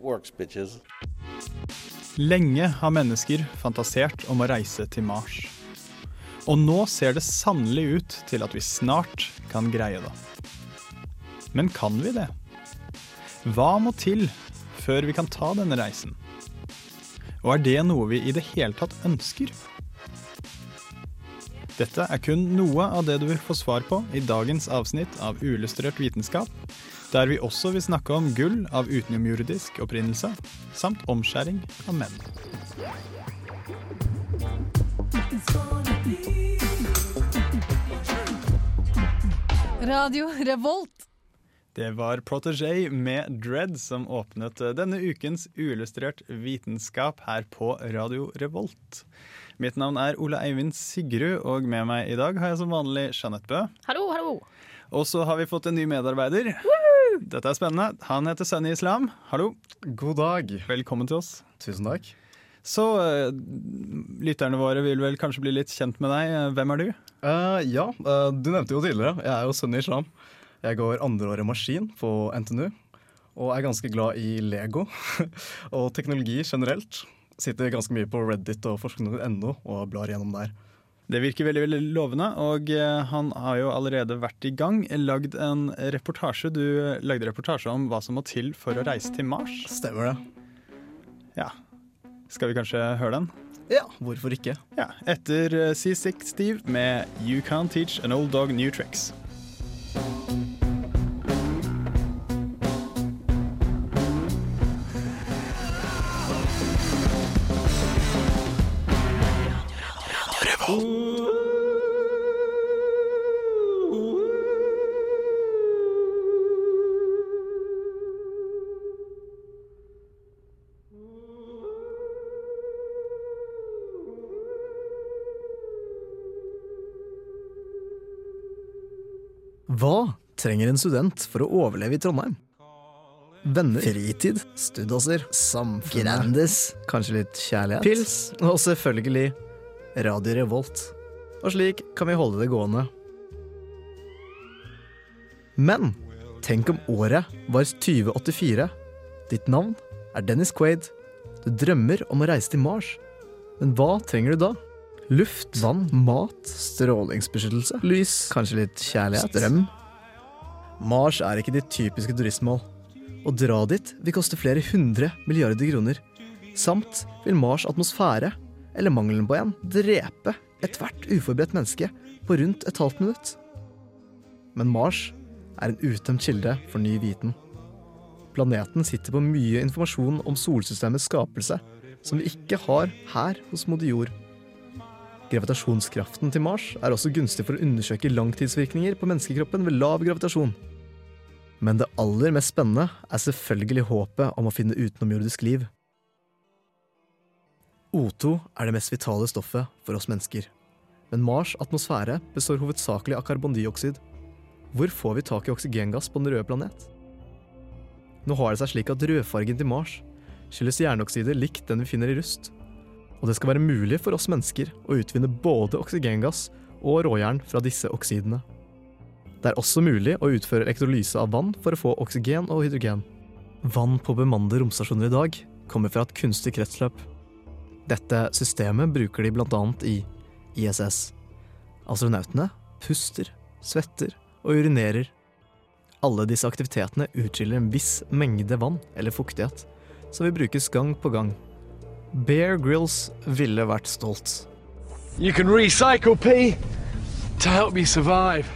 works. Lenge har mennesker fantasert om å reise til Mars. Og nå ser det sannelig ut til at vi snart kan greie det. Men kan vi det? Hva må til før vi kan ta denne reisen? Og er det noe vi i det hele tatt ønsker? Dette er kun noe av det du vil få svar på i dagens avsnitt av Uillustrert vitenskap, der vi også vil snakke om gull av utenomjordisk opprinnelse, samt omskjæring av menn. Radio Revolt. Det var Protégé med Dread som åpnet denne ukens Uillustrert vitenskap her på Radio Revolt. Mitt navn er Ole Eivind Sigrud, og med meg i dag har jeg som vanlig Jeanette Bø. Hallo, hallo. Og så har vi fått en ny medarbeider. Dette er spennende. Han heter Sunny Islam. Hallo. God dag. Velkommen til oss. Tusen takk. Så eh, lytterne våre vil vel kanskje bli litt kjent med deg. Eh, Hvem er du? Uh, ja, uh, du nevnte jo tidligere. Jeg er jo Sunny Islam. Jeg går andreåret maskin på NTNU. Og er ganske glad i Lego og teknologi generelt. Sitter ganske mye på Reddit og forskning.no og blar gjennom der. Det virker veldig veldig lovende, og eh, han har jo allerede vært i gang. Lagd en reportasje. Du lagde reportasje om hva som må til for å reise til Mars. Stemmer det? Ja. Skal vi kanskje høre den? Ja, hvorfor ikke? Ja. Etter eh, C6 Steve med You Can't Teach An Old Dog New Tricks. Hva trenger en student for å overleve i Trondheim? Venner, fritid, studasser, samfunnet, Grandis, kanskje litt kjærlighet, pils. Og selvfølgelig Radio Revolt. Og slik kan vi holde det gående. Men tenk om året var 2084. Ditt navn er Dennis Quaid. Du drømmer om å reise til Mars. Men hva trenger du da? Luft, vann, mat, strålingsbeskyttelse, lys, kanskje litt kjærlighet, strøm. Mars er ikke ditt typiske turistmål. Å dra dit vil koste flere hundre milliarder kroner. Samt vil Mars' atmosfære, eller mangelen på en, drepe ethvert uforberedt menneske på rundt et halvt minutt. Men Mars er en utømt kilde for ny viten. Planeten sitter på mye informasjon om solsystemets skapelse som vi ikke har her hos moder jord. Gravitasjonskraften til Mars er også gunstig for å undersøke langtidsvirkninger på menneskekroppen ved lav gravitasjon. Men det aller mest spennende er selvfølgelig håpet om å finne utenomjordisk liv. O2 er det mest vitale stoffet for oss mennesker. Men Mars' atmosfære består hovedsakelig av karbondioksid. Hvor får vi tak i oksygengass på den røde planet? Nå har det seg slik at rødfargen til Mars skyldes jernoksider likt den vi finner i rust. Og det skal være mulig for oss mennesker å utvinne både oksygengass og råjern fra disse oksidene. Det er også mulig å utføre elektrolyse av vann for å få oksygen og hydrogen. Vann på bemannede romstasjoner i dag kommer fra et kunstig kretsløp. Dette systemet bruker de annet i ISS. Astronautene puster, svetter og urinerer. Alle disse aktivitetene utskiller en viss mengde vann eller fuktighet, som vil brukes gang på gang. Bear Grylls ville vært stolt. You can recycle pee to help you survive.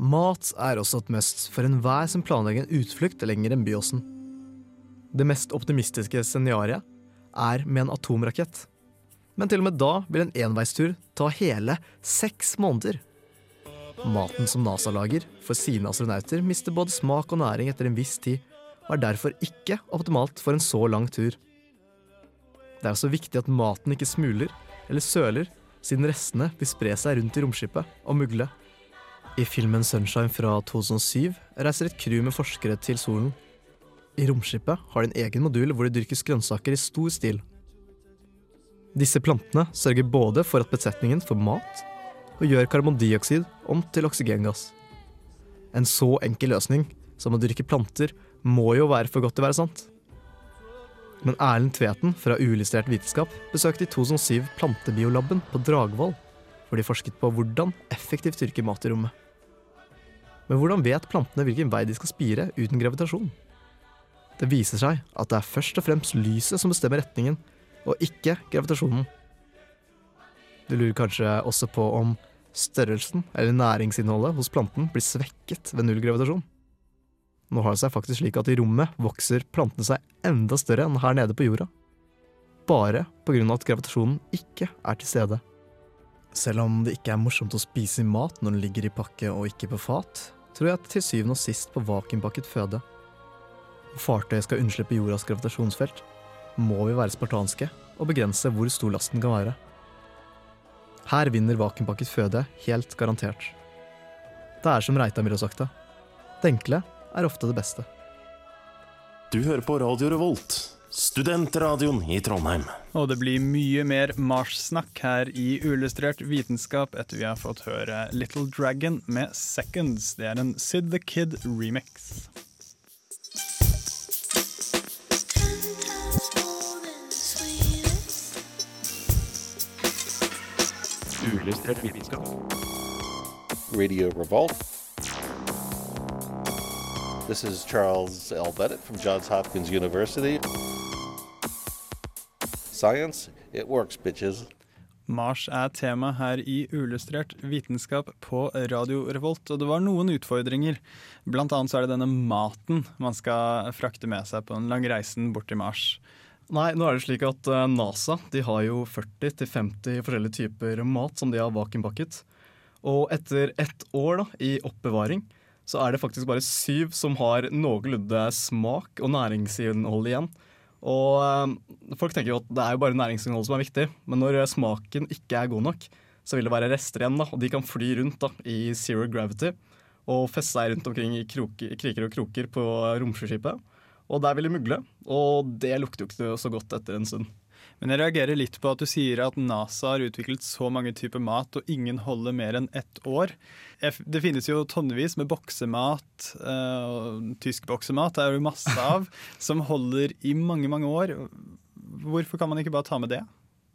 Mat er også et must for enhver som planlegger en utflukt lenger enn Byåsen. Det mest optimistiske scenarioet er med en atomrakett. Men til og med da vil en enveistur ta hele seks måneder. Maten som NASA lager for sine astronauter, mister både smak og næring etter en viss tid, og er derfor ikke optimalt for en så lang tur. Det er også viktig at maten ikke smuler eller søler, siden restene vil spre seg rundt i romskipet og mugle. I filmen Sunshine fra 2007 reiser et crew med forskere til solen. I romskipet har de en egen modul hvor det dyrkes grønnsaker i stor stil. Disse plantene sørger både for at besetningen får mat, og gjør karbondioksid om til oksygengass. En så enkel løsning som å dyrke planter må jo være for godt til å være sant. Men Erlend Tveten fra Uillustrert vitenskap besøkte i 2007 plantebiolaben på Dragvoll, hvor de forsket på hvordan effektivt dyrke mat i rommet. Men hvordan vet plantene hvilken vei de skal spire uten gravitasjon? Det viser seg at det er først og fremst lyset som bestemmer retningen, og ikke gravitasjonen. Du lurer kanskje også på om størrelsen eller næringsinnholdet hos planten blir svekket ved null gravitasjon. Nå har det seg faktisk slik at i rommet vokser plantene seg enda større enn her nede på jorda. Bare av at gravitasjonen ikke er til stede. Selv om det ikke er morsomt å spise mat når den ligger i pakke og ikke på fat, tror jeg til syvende og sist på vakuumpakket føde. Når fartøyet skal unnslippe jordas gravitasjonsfelt, må vi være spartanske og begrense hvor stor lasten kan være. Her vinner vakuumpakket føde helt garantert. Det er som Reitan har sagt det. Det enkle er ofte det beste. Du hører på Radio Revolt, studentradioen i Trondheim. Og det blir mye mer Mars-snakk her i Uillustrert vitenskap etter vi har fått høre Little Dragon med Seconds. Det er en Sid the Kid remix. Uillustrert vitenskap. Radio Revolt. This is Charles L. Bennett from Johns Hopkins University. Science, it works, bitches. Mars er tema her i Uillustrert vitenskap på Radio Revolt, og det var noen utfordringer. Blant annet så er det denne maten man skal frakte med seg på den lange reisen bort til Mars. Nei, nå er det slik at eh, NASA de har jo 40-50 forskjellige typer mat som de har vakuumpakket. Og etter ett år da, i oppbevaring, så er det faktisk bare syv som har noenlunde smak og næringsinnhold igjen. Og eh, folk tenker jo at det er jo bare næringsinnhold som er viktig, men når smaken ikke er god nok, så vil det være rester igjen, da, og de kan fly rundt da, i zero gravity og feste seg rundt omkring i kroker, kriker og kroker på romskipet. Og der vil de mugle, og det lukter jo ikke så godt etter en stund. Men jeg reagerer litt på at du sier at NASA har utviklet så mange typer mat, og ingen holder mer enn ett år. Det finnes jo tonnevis med boksemat, eh, tysk boksemat det er jo masse av, som holder i mange, mange år. Hvorfor kan man ikke bare ta med det?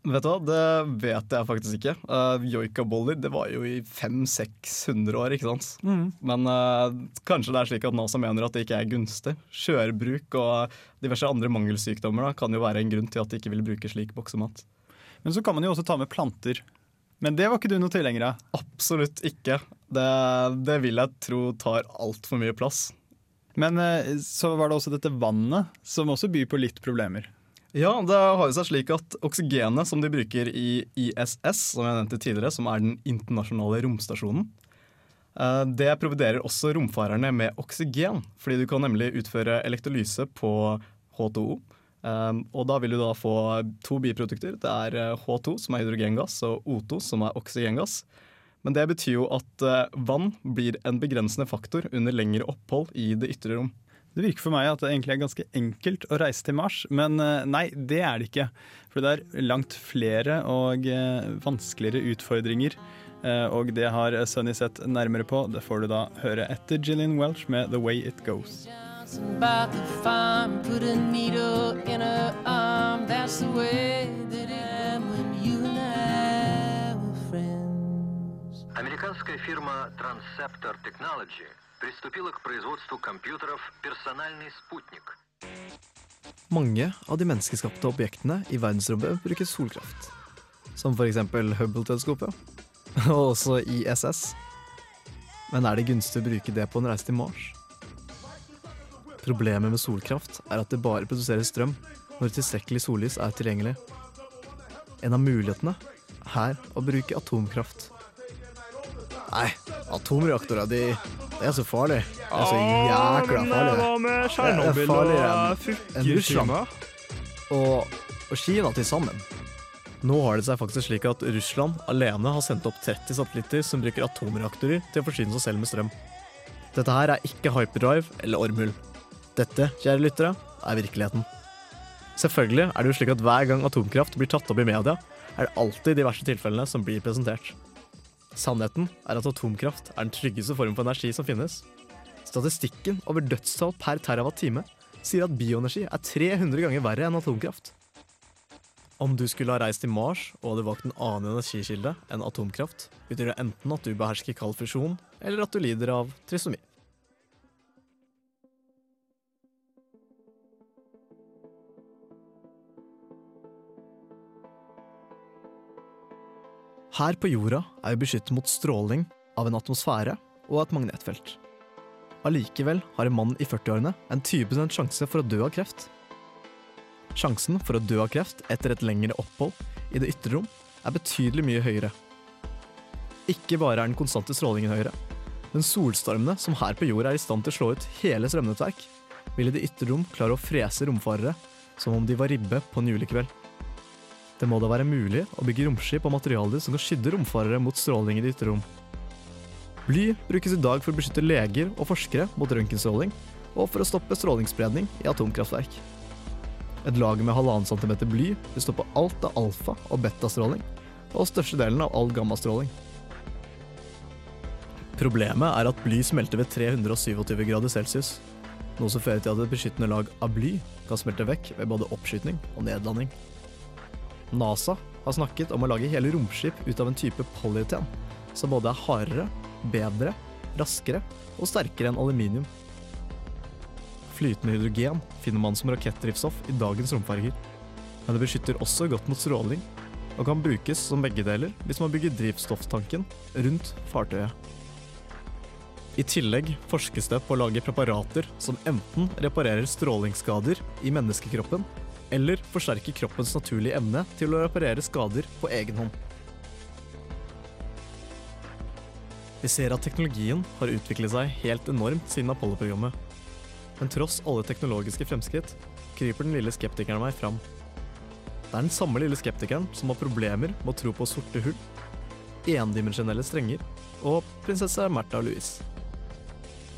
Vet du hva, Det vet jeg faktisk ikke. Uh, Joikaboller det var jo i 500-600 år, ikke sant. Mm. Men uh, kanskje det er slik at NASA mener at det ikke er gunstig. Skjørbruk og diverse andre mangelsykdommer da, kan jo være en grunn til at de ikke vil bruke slik boksemat. Men så kan man jo også ta med planter. Men det var ikke du noe tilhenger av? Absolutt ikke. Det, det vil jeg tro tar altfor mye plass. Men så var det også dette vannet, som også byr på litt problemer. Ja, det har jo seg slik at oksygenet som de bruker i ISS, som jeg nevnte tidligere, som er den internasjonale romstasjonen, det providerer også romfarerne med oksygen. Fordi du kan nemlig utføre elektrolyse på H2O. Og da vil du da få to biprodukter. Det er H2, som er hydrogengass, og O2, som er oksygengass. Men det betyr jo at vann blir en begrensende faktor under lengre opphold i det ytre rom. Det virker for meg at det egentlig er ganske enkelt å reise til Mars, men nei, det er det ikke. For det er langt flere og vanskeligere utfordringer. Og det har Sunny sett nærmere på. Det får du da høre etter Gillian Welch med 'The Way It Goes'. Американская фирма Transceptor Technology приступила к производству компьютеров «Персональный спутник». Mange av de menneskeskapte objektene i verdensrommet bruker solkraft. Som f.eks. Hubble-teleskopet, og også ISS. Men er det gunstig å bruke det på en reise til Mars? Problemet med solkraft er at det bare produserer strøm når tilstrekkelig sollys er tilgjengelig. En av mulighetene er å bruke atomkraft. Nei, atomreaktorer de Det er så farlig. Det er så jækla farlig. det. med Tsjernobyl er enn Russland og, og Kina til sammen. Nå har det seg faktisk slik at Russland alene har sendt opp 30 satellitter som bruker atomreaktorer til å forsyne seg selv med strøm. Dette her er ikke hyperdrive eller ormhull. Dette, kjære lyttere, er virkeligheten. Selvfølgelig er det jo slik at hver gang atomkraft blir tatt opp i media, er det alltid de verste tilfellene som blir presentert. Sannheten er at atomkraft er den tryggeste form for energi som finnes. Statistikken over dødstall per terawatt-time sier at bioenergi er 300 ganger verre enn atomkraft. Om du skulle ha reist til Mars og hadde valgt en annen energikilde enn atomkraft, betyr det enten at du behersker kald fusjon, eller at du lider av trisomi. Her på jorda er vi beskyttet mot stråling av en atmosfære og et magnetfelt. Allikevel har en mann i 40-årene en 20 sjanse for å dø av kreft. Sjansen for å dø av kreft etter et lengre opphold i det ytre rom er betydelig mye høyere. Ikke bare er den konstante strålingen høyere, men solstormene som her på jorda er i stand til å slå ut hele strømnettverk, vil i det ytre rom klare å frese romfarere som om de var ribbe på en julekveld. Det må da være mulig å bygge romskip av materialer som kan skydde romfarere mot stråling i det ytre rom. Bly brukes i dag for å beskytte leger og forskere mot røntgenstråling, og for å stoppe strålingsspredning i atomkraftverk. Et lager med 1,5 cm bly vil stoppe alt av alfa- og betastråling, og størstedelen av all gammastråling. Problemet er at bly smelter ved 327 grader celsius, noe som fører til at et beskyttende lag av bly kan smelte vekk ved både oppskyting og nedlanding. NASA har snakket om å lage hele romskip ut av en type polyeten, som både er hardere, bedre, raskere og sterkere enn aluminium. Flytende hydrogen finner man som rakettdrivstoff i dagens romferger, men det beskytter også godt mot stråling, og kan brukes som begge deler hvis man bygger drivstofftanken rundt fartøyet. I tillegg forskes det på å lage preparater som enten reparerer strålingsskader i menneskekroppen, eller forsterke kroppens naturlige evne til å reparere skader på egen hånd. Vi ser at teknologien har utviklet seg helt enormt siden Apollo-programmet. Men tross alle teknologiske fremskritt kryper den lille skeptikeren meg fram. Det er den samme lille skeptikeren som har problemer med å tro på sorte hull, endimensjonelle strenger og prinsesse Märtha Louise.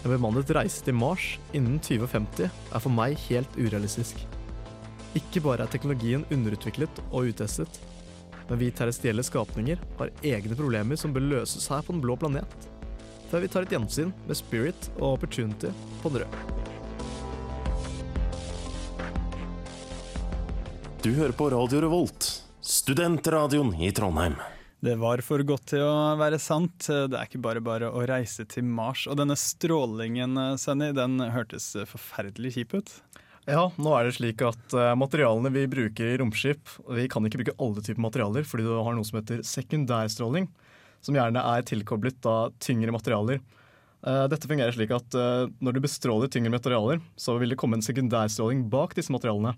En bemannet reise til Mars innen 2050 er for meg helt urealistisk. Ikke bare er teknologien underutviklet og uttestet, men vi terrestrielle skapninger har egne problemer som bør løses her på den blå planet, før vi tar et gjensyn med Spirit og Opportunity på den røde. Du hører på Radio Revolt, studentradioen i Trondheim. Det var for godt til å være sant. Det er ikke bare bare å reise til Mars. Og denne strålingen, Sunny, den hørtes forferdelig kjip ut. Ja, nå er det slik at uh, materialene vi bruker i romskip Vi kan ikke bruke alle typer materialer, fordi du har noe som heter sekundærstråling. Som gjerne er tilkoblet av tyngre materialer. Uh, dette fungerer slik at uh, når du bestråler tyngre materialer, så vil det komme en sekundærstråling bak disse materialene.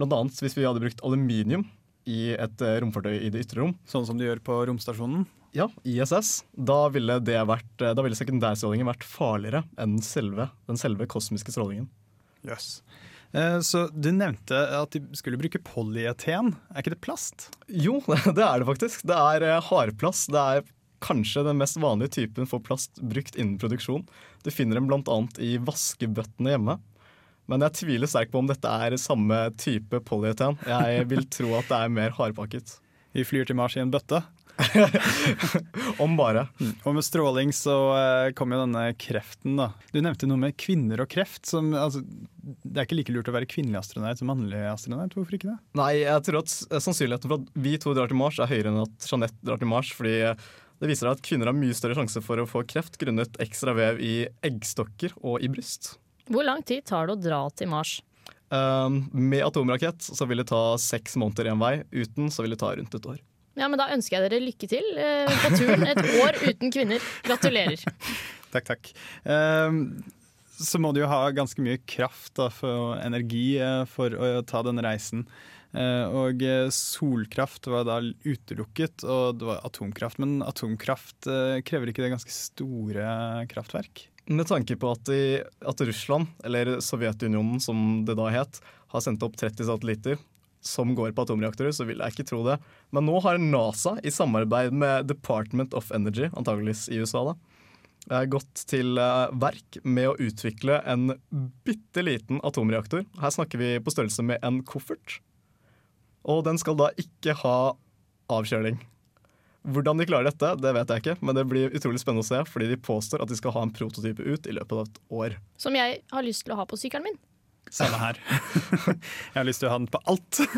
Blant annet hvis vi hadde brukt aluminium i et romfartøy i det ytre rom. Sånn som de gjør på romstasjonen? Ja, ISS. Da ville, det vært, da ville sekundærstrålingen vært farligere enn selve, den selve kosmiske strålingen. Yes. Så Du nevnte at de skulle bruke polyeten. Er ikke det plast? Jo, det er det faktisk. Det er hardplast. Det er kanskje den mest vanlige typen for plast brukt innen produksjon. Du finner dem bl.a. i vaskebøttene hjemme. Men jeg tviler sterkt på om dette er samme type polyeten. Jeg vil tro at det er mer hardpakket. Vi flyr til Mars i en bøtte? Om bare. Mm. Og med stråling så uh, kom jo denne kreften, da. Du nevnte noe med kvinner og kreft. Som, altså, det er ikke like lurt å være kvinnelig astronaut som mannlig astronaut. Hvorfor ikke det? Nei, jeg tror at sannsynligheten for at vi to drar til Mars er høyere enn at Jeanette drar til Mars. fordi det viser at kvinner har mye større sjanse for å få kreft grunnet ekstra vev i eggstokker og i bryst. Hvor lang tid tar det å dra til Mars? Um, med atomrakett så vil det ta seks måneder én vei. Uten så vil det ta rundt et år. Ja, men Da ønsker jeg dere lykke til eh, på turen. Et år uten kvinner. Gratulerer. takk, takk. Um, så må du jo ha ganske mye kraft og energi uh, for å ta denne reisen. Uh, og solkraft var da utelukket, og det var atomkraft. Men atomkraft uh, krever ikke det ganske store kraftverk? Med tanke på at, i, at Russland, eller Sovjetunionen som det da het, har sendt opp 30 satellitter som går på atomreaktorer, så vil jeg ikke tro det. Men nå har NASA, i samarbeid med Department of Energy, antageligvis i USA, da, eh, gått til eh, verk med å utvikle en bitte liten atomreaktor. Her snakker vi på størrelse med en koffert. Og den skal da ikke ha avkjøling. Hvordan de klarer dette, det vet jeg ikke, men det blir utrolig spennende å se, fordi de påstår at de skal ha en prototype ut i løpet av et år. Som jeg har lyst til å ha på sykkelen min. Samme her. Jeg har lyst til å ha den på alt.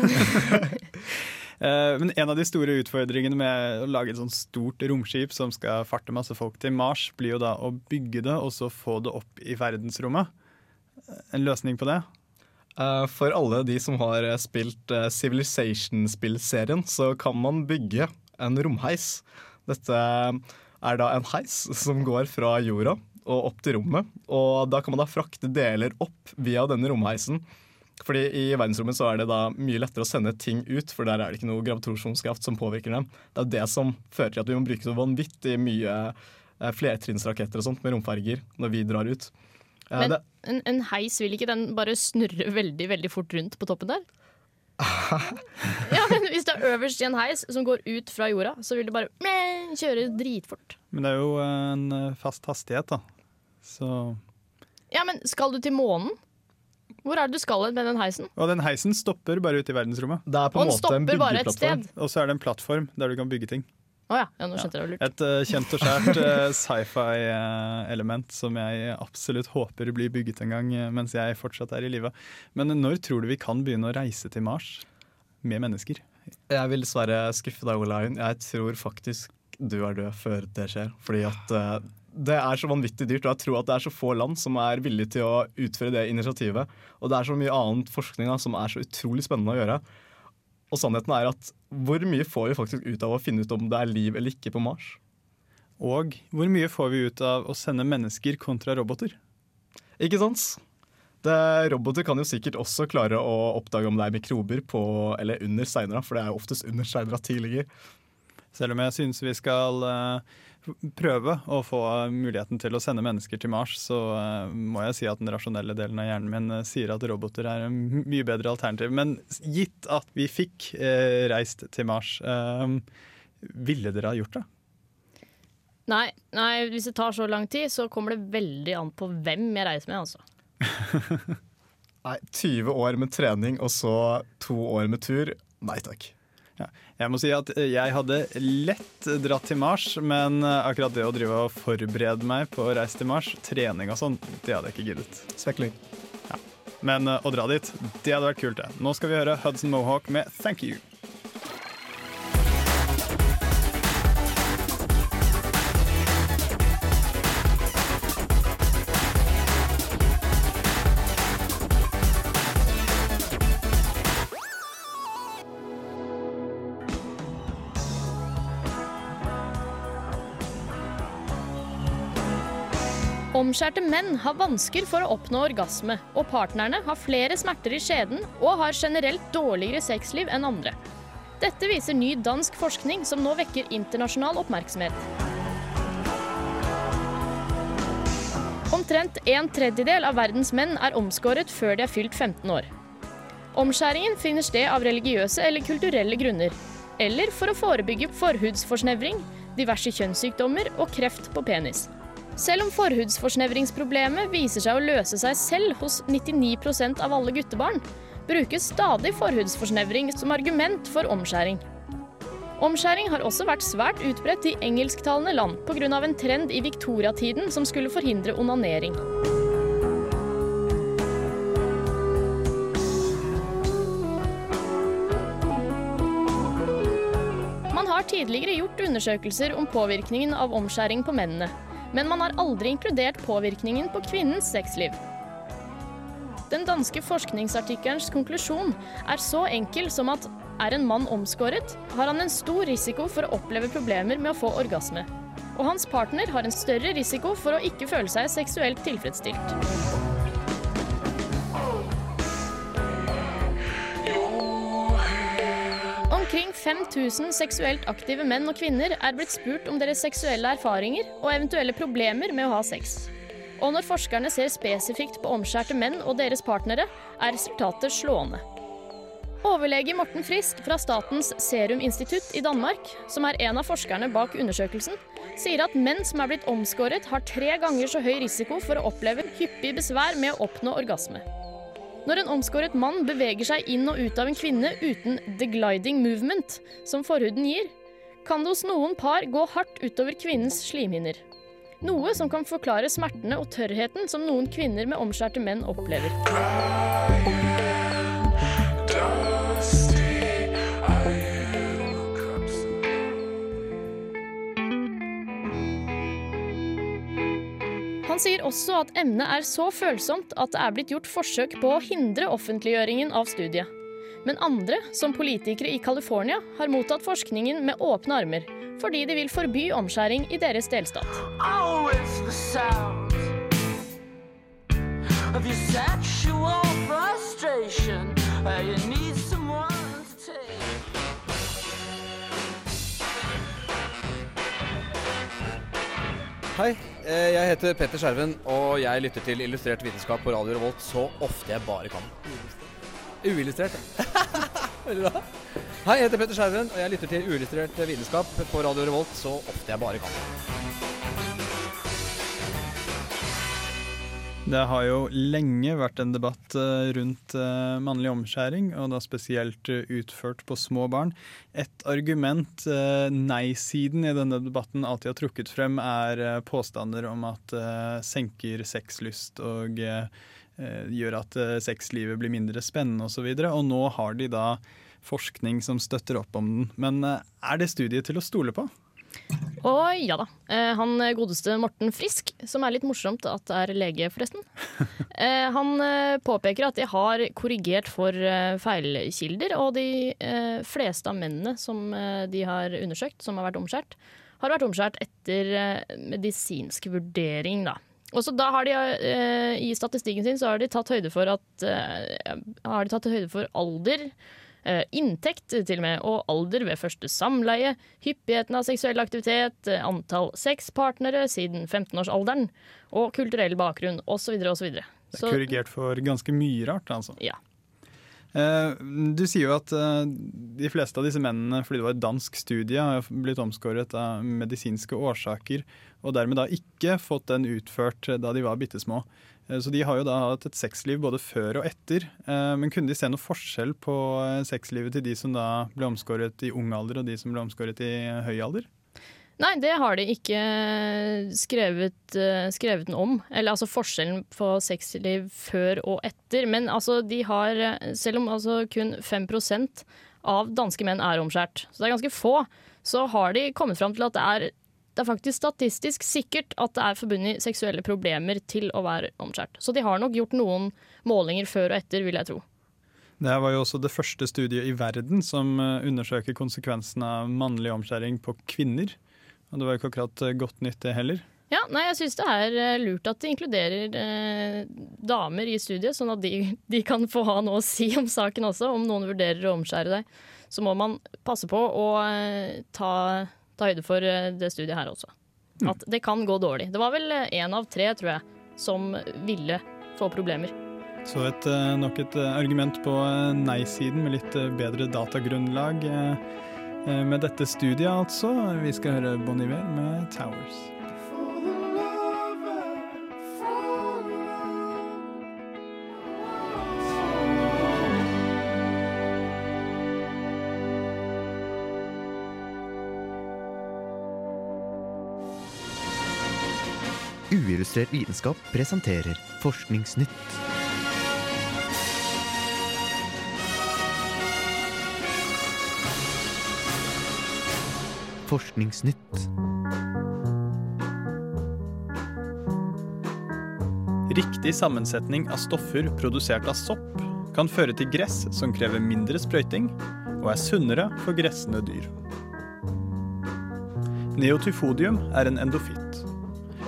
Eh, Men en av de store utfordringene med å lage et sånt stort romskip som skal farte masse folk til Mars, blir jo da å bygge det og så få det opp i verdensrommet. En løsning på det? Eh, For alle de som har eh, spilt eh, Civilization-spillserien, så kan man bygge en romheis. Dette er da en heis som går fra jorda og opp til rommet. Og da kan man da frakte deler opp via denne romheisen. Fordi i verdensrommet så er det da mye lettere å sende ting ut, for der er det ikke noe gravitasjonskraft som påvirker dem. Det er det som fører til at vi må bruke så vanvittig mye eh, flertrinnsraketter og sånt med romferger når vi drar ut. Eh, Men en, en heis, vil ikke den bare snurre veldig veldig fort rundt på toppen der? ja, Hvis det er øverst i en heis som går ut fra jorda, så vil det bare meh, kjøre dritfort. Men det er jo en eh, fast hastighet, da. Så Ja, men skal du til månen? Hvor er det du skal med den heisen? Og den heisen stopper bare ute i verdensrommet. det er på Og en den måte en bare et byggeplattform. sted. Og så er det en plattform der du kan bygge ting. Oh ja, ja, nå skjønte jeg det var lurt. Et uh, kjent og skjært uh, sci-fi-element som jeg absolutt håper blir bygget en gang eh, mens jeg fortsatt er i live. Men når tror du vi kan begynne å reise til Mars med mennesker? Jeg vil dessverre skuffe deg, Olaun. Jeg tror faktisk du er død før det skjer. Fordi at uh, det er så vanvittig dyrt, og jeg tror at det er så få land som er villige til å utføre det initiativet. Og det er så mye annen forskning da, som er så utrolig spennende å gjøre. Og sannheten er at hvor mye får vi faktisk ut av å finne ut om det er liv eller ikke på Mars? Og hvor mye får vi ut av å sende mennesker kontra roboter? Ikke sant? Roboter kan jo sikkert også klare å oppdage om det er mikrober på eller under steinera, for det er jo oftest under steinera tidligere. Selv om jeg syns vi skal eh, prøve å få muligheten til å sende mennesker til Mars, så eh, må jeg si at den rasjonelle delen av hjernen min eh, sier at roboter er en mye bedre alternativ. Men gitt at vi fikk reist til Mars, ville dere ha gjort det? Nei, nei, hvis det tar så lang tid, så kommer det veldig an på hvem jeg reiser med, altså. Nei, 20 år med trening og så to år med tur. Nei takk. Ja. Jeg må si at eh, jeg hadde lett dratt til Mars, men eh, akkurat det å drive og forberede meg på å reise til Mars, trening og sånn, det hadde jeg ikke giddet. Svekling. Ja. Men eh, å dra dit, det hadde vært kult, det. Nå skal vi høre Hudson Mohawk med 'Thank You'. Omskjærte menn har vansker for å oppnå orgasme, og partnerne har flere smerter i skjeden og har generelt dårligere sexliv enn andre. Dette viser ny dansk forskning som nå vekker internasjonal oppmerksomhet. Omtrent en tredjedel av verdens menn er omskåret før de er fylt 15 år. Omskjæringen finner sted av religiøse eller kulturelle grunner, eller for å forebygge forhudsforsnevring, diverse kjønnssykdommer og kreft på penis. Selv om forhudsforsnevringsproblemet viser seg å løse seg selv hos 99% av alle guttebarn, brukes stadig forhudsforsnevring som argument for omskjæring. Omskjæring har også vært svært utbredt i engelsktalende land pga. en trend i viktoriatiden som skulle forhindre onanering. Man har tidligere gjort undersøkelser om påvirkningen av omskjæring på mennene, men man har aldri inkludert påvirkningen på kvinnens sexliv. Den danske forskningsartikkelens konklusjon er så enkel som at er en mann omskåret, har han en stor risiko for å oppleve problemer med å få orgasme. Og hans partner har en større risiko for å ikke føle seg seksuelt tilfredsstilt. Omkring 5000 seksuelt aktive menn og kvinner er blitt spurt om deres seksuelle erfaringer og eventuelle problemer med å ha sex. Og når forskerne ser spesifikt på omskjærte menn og deres partnere, er resultatet slående. Overlege Morten Frisk fra Statens seruminstitutt i Danmark, som er en av forskerne bak undersøkelsen, sier at menn som er blitt omskåret, har tre ganger så høy risiko for å oppleve hyppig besvær med å oppnå orgasme. Når en omskåret mann beveger seg inn og ut av en kvinne uten the gliding movement, som forhuden gir, kan det hos noen par gå hardt utover kvinnens slimhinner. Noe som kan forklare smertene og tørrheten som noen kvinner med omskjærte menn opplever. Han sier også at emnet er så følsomt at det er blitt gjort forsøk på å hindre offentliggjøringen av studiet. Men andre, som politikere i California, har mottatt forskningen med åpne armer, fordi de vil forby omskjæring i deres delstat. Oh. Uh. Hei, jeg heter Petter Skjerven, og jeg lytter til Illustrert vitenskap på Radio Revolt så ofte jeg bare kan. Uillustrert. Veldig bra. Hei, jeg heter Petter Skjerven, og jeg lytter til Uillustrert vitenskap på Radio Revolt så ofte jeg bare kan. Det har jo lenge vært en debatt eh, rundt eh, mannlig omskjæring, og da spesielt eh, utført på små barn. Et argument nei-siden i denne debatten alltid har trukket frem, er påstander om at senker sexlyst og gjør at sexlivet blir mindre spennende osv. Og, så og nå har de da forskning som støtter opp om den. Men er det studiet til å stole på? Og ja da. Eh, han godeste Morten Frisk, som er litt morsomt at er lege, forresten. Eh, han eh, påpeker at de har korrigert for feilkilder, og de fleste av mennene som de har undersøkt, som har vært omskjært, har vært omskjært etter medisinsk vurdering, da. Og så da har de, I statistikken sin så har de tatt høyde for at Har de tatt høyde for alder, inntekt til og med, og alder ved første samleie, hyppigheten av seksuell aktivitet, eh, antall sexpartnere siden 15-årsalderen, og kulturell bakgrunn osv. osv. Det er korrigert for ganske mye rart, altså. Ja. Eh, du sier jo at de fleste av disse mennene, fordi det var et dansk studie, har blitt omskåret av medisinske årsaker, og dermed da ikke fått den utført da de var bitte små. Eh, så de har jo da hatt et sexliv både før og etter. Eh, men kunne de se noe forskjell på eh, sexlivet til de som da ble omskåret i ung alder, og de som ble omskåret i høy alder? Nei, det har de ikke skrevet, skrevet noe om. Eller altså forskjellen på sexliv før og etter. Men altså, de har Selv om altså kun 5% av danske menn er omskjært, så det er ganske få, så har de kommet fram til at det er det er faktisk statistisk sikkert at det er forbundet seksuelle problemer til å være omskjært. Så de har nok gjort noen målinger før og etter, vil jeg tro. Det var jo også det første studiet i verden som eh, undersøker konsekvensene av mannlig omskjæring på kvinner. Og det var jo ikke akkurat eh, godt nytt, det heller. Ja, nei, jeg syns det er eh, lurt at de inkluderer eh, damer i studiet, sånn at de, de, kan få ha noe å si om saken også. Om noen vurderer å omskjære deg, så må man passe på å eh, ta ta høyde for eh, det studiet her også. Mm. At det kan gå dårlig. Det var vel én eh, av tre, tror jeg, som ville få problemer. Så et, eh, nok et argument på nei-siden med litt bedre datagrunnlag med dette studiet, altså. Vi skal høre Bon Iver med 'Towers'. Uillustrert vitenskap presenterer Forskningsnytt. Forskningsnytt. Riktig sammensetning av stoffer produsert av sopp kan føre til gress som krever mindre sprøyting, og er sunnere for gressende dyr. Neotyfodium er en endofitt.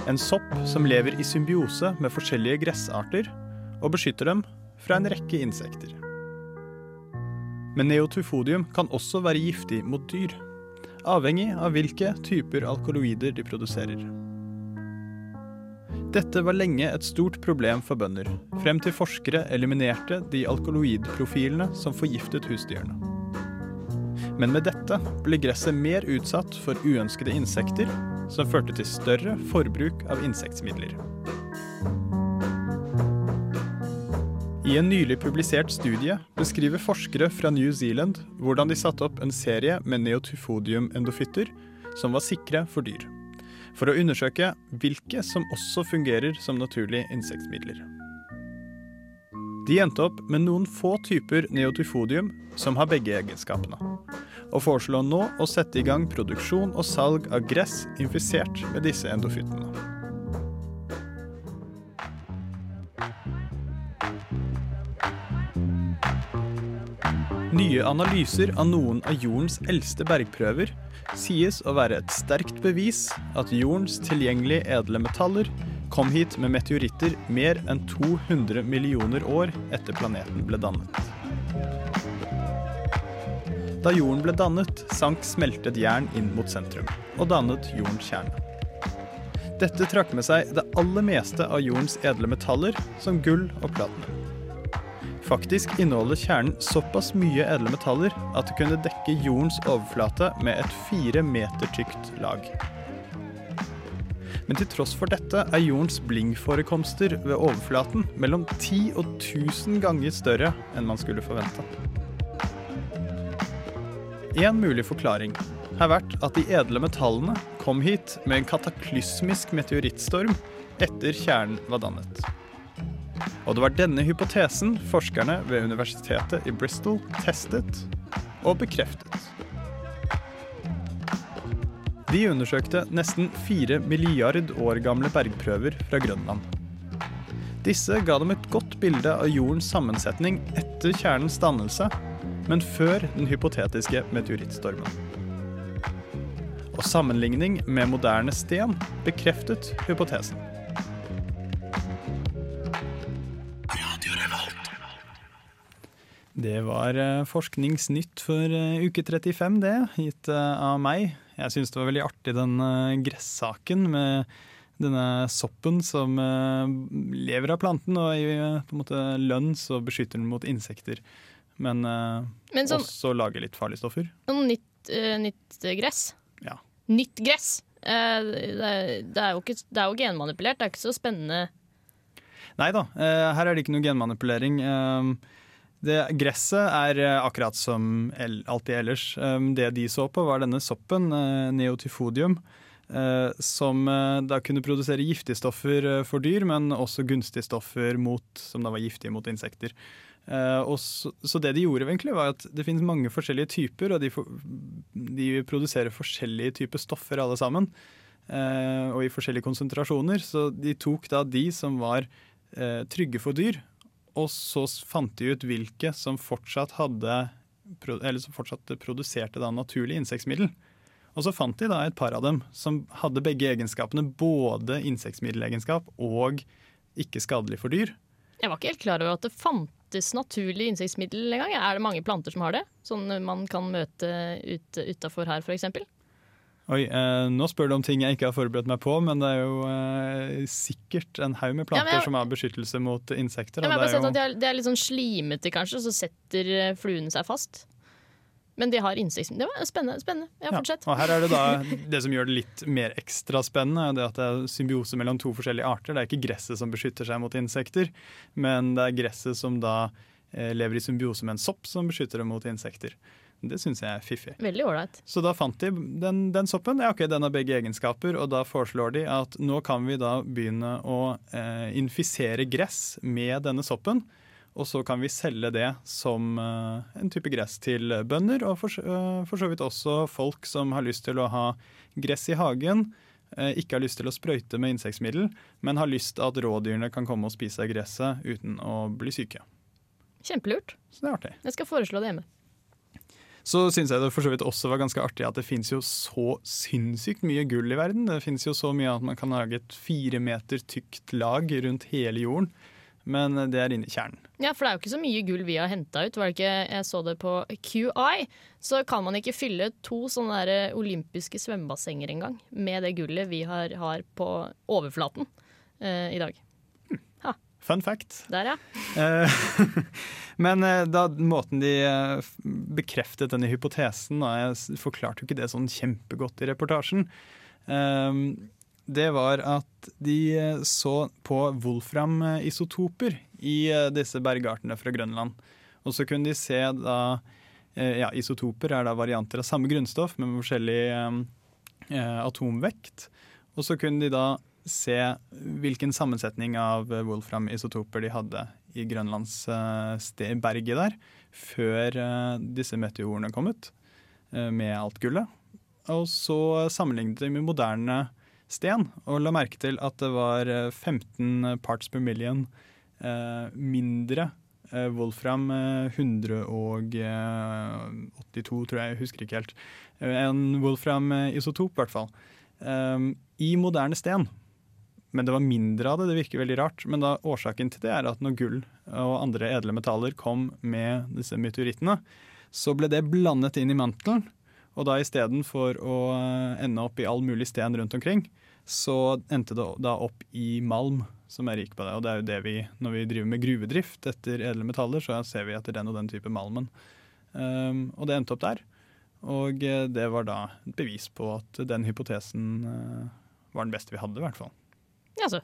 En sopp som lever i symbiose med forskjellige gressarter og beskytter dem fra en rekke insekter. Men neotufodium kan også være giftig mot dyr, avhengig av hvilke typer alkaloider de produserer. Dette var lenge et stort problem for bønder, frem til forskere eliminerte de alkaloidprofilene som forgiftet husdyrene. Men med dette ble gresset mer utsatt for uønskede insekter, som førte til større forbruk av insektmidler. I en nylig publisert studie beskriver forskere fra New Zealand hvordan de satte opp en serie med neotyfodium-endofytter som var sikre for dyr, for å undersøke hvilke som også fungerer som naturlige insektmidler. De endte opp med noen få typer neotyfodium som har begge egenskapene, og foreslår nå å sette i gang produksjon og salg av gress infisert med disse endofyttene. Nye analyser av noen av jordens eldste bergprøver sies å være et sterkt bevis at jordens tilgjengelige edle metaller kom hit med meteoritter mer enn 200 millioner år etter planeten ble dannet. Da jorden ble dannet, sank smeltet jern inn mot sentrum og dannet jordens kjerne. Dette trakk med seg det aller meste av jordens edle metaller, som gull og platinum. Faktisk inneholder kjernen såpass mye edle metaller at det kunne dekke jordens overflate med et fire meter tykt lag. Men til tross for dette er jordens blingforekomster ved overflaten mellom 10 og 1000 ganger større enn man skulle forvente. En mulig forklaring har vært at de edle metallene kom hit med en kataklysmisk meteorittstorm etter kjernen var dannet. Og det var denne hypotesen forskerne ved universitetet i Bristol testet og bekreftet. De undersøkte nesten fire milliard år gamle bergprøver fra Grønland. Disse ga dem et godt bilde av jordens sammensetning etter kjernens dannelse, men før den hypotetiske meteorittstormen. Og sammenligning med moderne sten bekreftet hypotesen. Det var eh, Forskningsnytt for eh, uke 35, det, gitt eh, av meg. Jeg syns det var veldig artig den gressaken med denne soppen som lever av planten og i på en måte lønn så beskytter den mot insekter. Men, Men som, også lager litt farlige stoffer. Noe nytt, uh, nytt gress. Ja. Nytt gress. Eh, det, er- det, er jo ikke, det er jo genmanipulert, det er ikke så spennende. Nei da, eh, her er det ikke noe genmanipulering. Eh, Det, gresset er eh, akkurat som alltid ellers. Eh, Det de så på, var denne soppen, eh, neotyfodium, eh, som da kunne produsere giftige stoffer for dyr, men også gunstige stoffer mot, som da var giftige mot insekter. Så, så det de gjorde, egentlig var at det finnes mange forskjellige typer, og de, de produserer forskjellige typer stoffer alle sammen. og i forskjellige konsentrasjoner. Så de tok da de som var trygge for dyr, og så fant de ut hvilke som fortsatt hadde eller som fortsatt produserte da naturlig insektmiddel. Og så fant de da et par av dem som hadde begge egenskapene, både insektmiddelegenskap og ikke skadelig for dyr. Jeg var ikke helt klar over at det fantes naturlig insektmiddel engang. Er det mange planter som har det? Sånn man kan møte ut, utafor her, f.eks.? Oi, eh, Nå spør du om ting jeg ikke har forberedt meg på, men det er jo eh, sikkert en haug med Ja, planter men jeg- som har beskyttelse mot insekter. Jeg og har bare det er sett at jo- er, de er litt sånn slimete, kanskje, og så setter eh, fluene seg fast. Men de har insekter. Det var spennende. spennende. Ja, Ja, fortsett. og her er det da det som gjør det litt mer ekstra spennende, er det at det er symbiose mellom to forskjellige arter. Det er ikke gresset som beskytter seg mot insekter, men det er gresset som da eh, lever i symbiose med en sopp som beskytter det mot insekter. Det syns jeg er fiffig. Veldig ålreit. Så da fant de den, den soppen. Ja, ok, Den har begge egenskaper, og da foreslår de at nå kan vi da begynne å eh, infisere gress med denne soppen. Og så kan vi selge det som eh, en type gress til bønder, og for, eh, for så vidt også folk som har lyst til å ha gress i hagen. eh, ikke har lyst til å sprøyte med insektmiddel, men har lyst til at rådyrene kan komme og spise av gresset uten å bli syke. Kjempelurt. Så det er artig. Jeg skal foreslå det hjemme. Så syns jeg det for så vidt også var ganske artig at det fins jo så sinnssykt mye gull i verden. Det fins jo så mye at man kan lage et fire meter tykt lag rundt hele jorden. Men det er inni kjernen. Ja, for det er jo ikke så mye gull vi har henta ut. Var det ikke, jeg så det på QI. Så kan man ikke fylle to sånne der olympiske svømmebassenger engang med det gullet vi har, har på overflaten. eh, i dag. Fun fact. Der, ja. Eh, Men eh, da måten de eh, bekreftet denne hypotesen, og jeg forklarte jo ikke det sånn kjempegodt i reportasjen, eh, det var at de så på wolfram-isotoper i eh, disse bergartene fra Grønland. Og så kunne de se da Ja, isotoper er da varianter av samme grunnstoff, men med forskjellig eh, eh, atomvekt. Og så kunne de da se hvilken sammensetning av eh, wolfram-isotoper de hadde i Grønlands sted, berget der, før eh, disse meteorene kom ut eh, med alt gullet. Og så sammenlignet de med moderne sten, og la merke til at det var eh, 15 parts per million eh, mindre eh, Wolfram eh, 182, tror jeg, jeg husker ikke helt. Eh, En Wolfram-isotop, i hvert fall. eh, I moderne sten. Men det var mindre av det, det virker veldig rart. Men da årsaken til det er at når gull og andre edle metaller kom med disse meteorittene, så ble det blandet inn i mantelen. Og da istedenfor å eh, ende opp i all mulig sten rundt omkring, så endte det da opp i malm, som er rik på det. Og det er jo det vi, når vi driver med gruvedrift etter edle metaller, så ser vi etter den og den type malmen. Um, og det endte opp der. Og eh, det var da et bevis på at den hypotesen uh, var den beste vi hadde, i hvert fall. Jaså.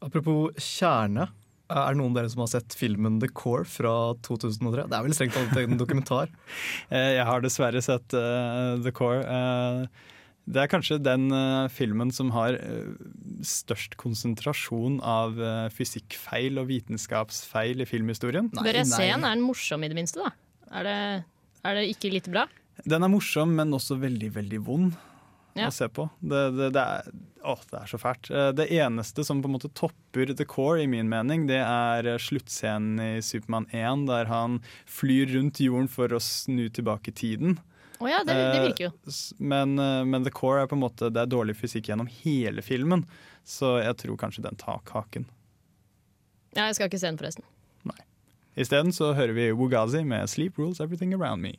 Apropos kjerne. Er det noen av dere som har sett filmen The Core fra 2003? Det er vel strengt tatt en dokumentar? Eh, Jeg har dessverre sett uh, The Core. Uh, det er kanskje den uh, filmen som har størst konsentrasjon av fysikkfeil og vitenskapsfeil i filmhistorien. Bør jeg se den? Er den morsom i det minste, da? Er det, er det ikke litt bra? Den er morsom, men også veldig, veldig vond Ja. å se på. Det, det, det, er, å, det er så fælt. Eh, Det eneste som på en måte topper The Core, i min mening, det er eh, sluttscenen i Supermann 1, der han flyr rundt jorden for å snu tilbake tiden. Oh ja, det, det virker jo. Men, eh, men The Core er på en måte Det er dårlig fysikk gjennom hele filmen, så jeg tror kanskje den tar kaken. Ja, jeg skal ikke se den, forresten. Isteden så hører vi Wugazi med 'Sleep Rules Everything Around Me'.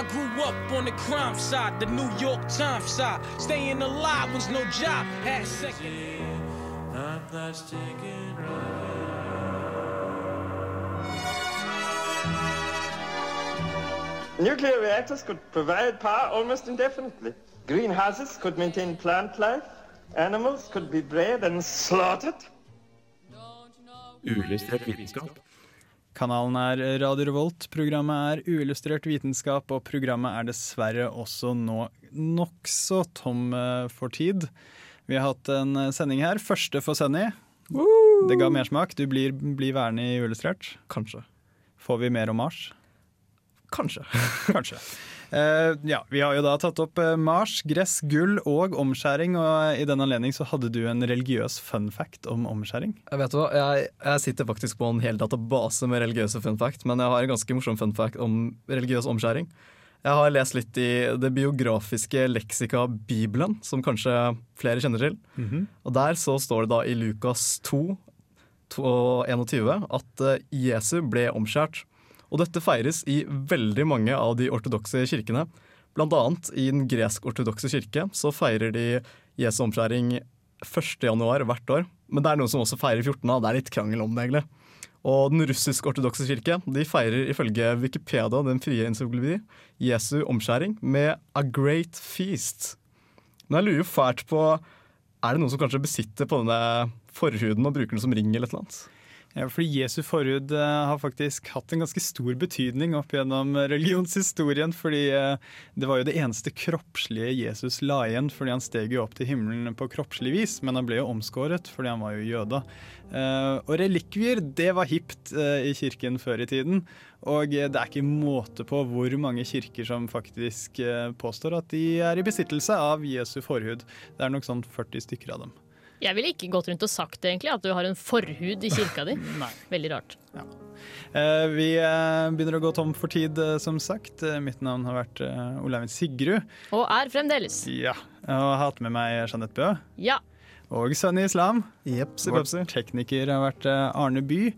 I grew up on the crime side, the New York Times side. Staying alive was no job. Had second. I'm plastic Nuclear reactors could provide power almost indefinitely. Greenhouses could maintain plant life. Animals could be bred and slaughtered. Uillustrert vitenskap. Kanalen er Radio Revolt, programmet er uillustrert vitenskap, og programmet er dessverre også nå nokså tom eh, for tid. Vi har hatt en eh, sending her, første for Senny. Det ga mersmak. Du blir, blir værende i uillustrert. Kanskje. Får vi mer om Mars? Kanskje. Kanskje. Eh, ja, Vi har jo da tatt opp eh, Mars, gress, gull og omskjæring. Og i den anledning så hadde du en religiøs fun fact om omskjæring. Jeg vet hva, jeg, jeg sitter faktisk på en hel database med religiøse fun fact, men jeg har en ganske morsom fun fact om religiøs omskjæring. Jeg har lest litt i det biografiske leksika Bibelen, som kanskje flere kjenner til. Mhm. Og Der så står det da i Lukas 2, 2 21 at eh, Jesu ble omskjært. Og dette feires i veldig mange av de ortodokse kirkene. Blant annet i den gresk-ortodokse kirke så feirer de Jesu omskjæring 1. januar hvert år. Men det er noen som også feirer 14. Det er litt krangel om det, egentlig. Og den russisk-ortodokse kirke de feirer ifølge Wikipedia, den frie encyklopedi, Jesu omskjæring med a great feast. Men jeg lurer jo fælt på Er det noen som kanskje besitter på denne forhuden og bruker den som ring eller annet? Ja, fordi Jesu forhud eh, har faktisk hatt en ganske stor betydning opp gjennom religionshistorien. fordi eh, det var jo det eneste kroppslige Jesus la igjen, fordi han steg jo opp til himmelen på kroppslig vis. Men han ble jo omskåret fordi han var jo jøde. Eh, og relikvier, det var hipt eh, i kirken før i tiden. Og eh, det er ikke måte på hvor mange kirker som faktisk eh, påstår at de er i besittelse av Jesu forhud. Det er nok sånn 40 stykker av dem. Jeg ville ikke gått rundt og sagt egentlig at du har en forhud i kirka di. Nei. Veldig rart. Eh, Vi eh, begynner å gå tom for tid, eh, som sagt. Mitt navn har vært Oleivind Sigrud. Og er fremdeles. Ja. Og jeg har hatt med meg Jeanette Bø. Ja. Og Sunny Islam. Jepsi, Vår pepsi. tekniker har vært eh, Arne By.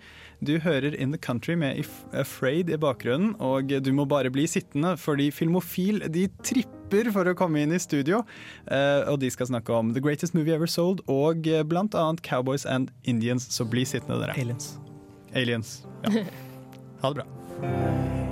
Du hører In The Country med If Afraid i bakgrunnen, og du må bare bli sittende, fordi Filmofil de tripper for å komme inn i studio. Eh, og de skal snakke om The Greatest Movie Ever Sold og eh, blant annet Cowboys and Indians, så bli sittende dere. Aliens. Aliens, ja. Ha det bra.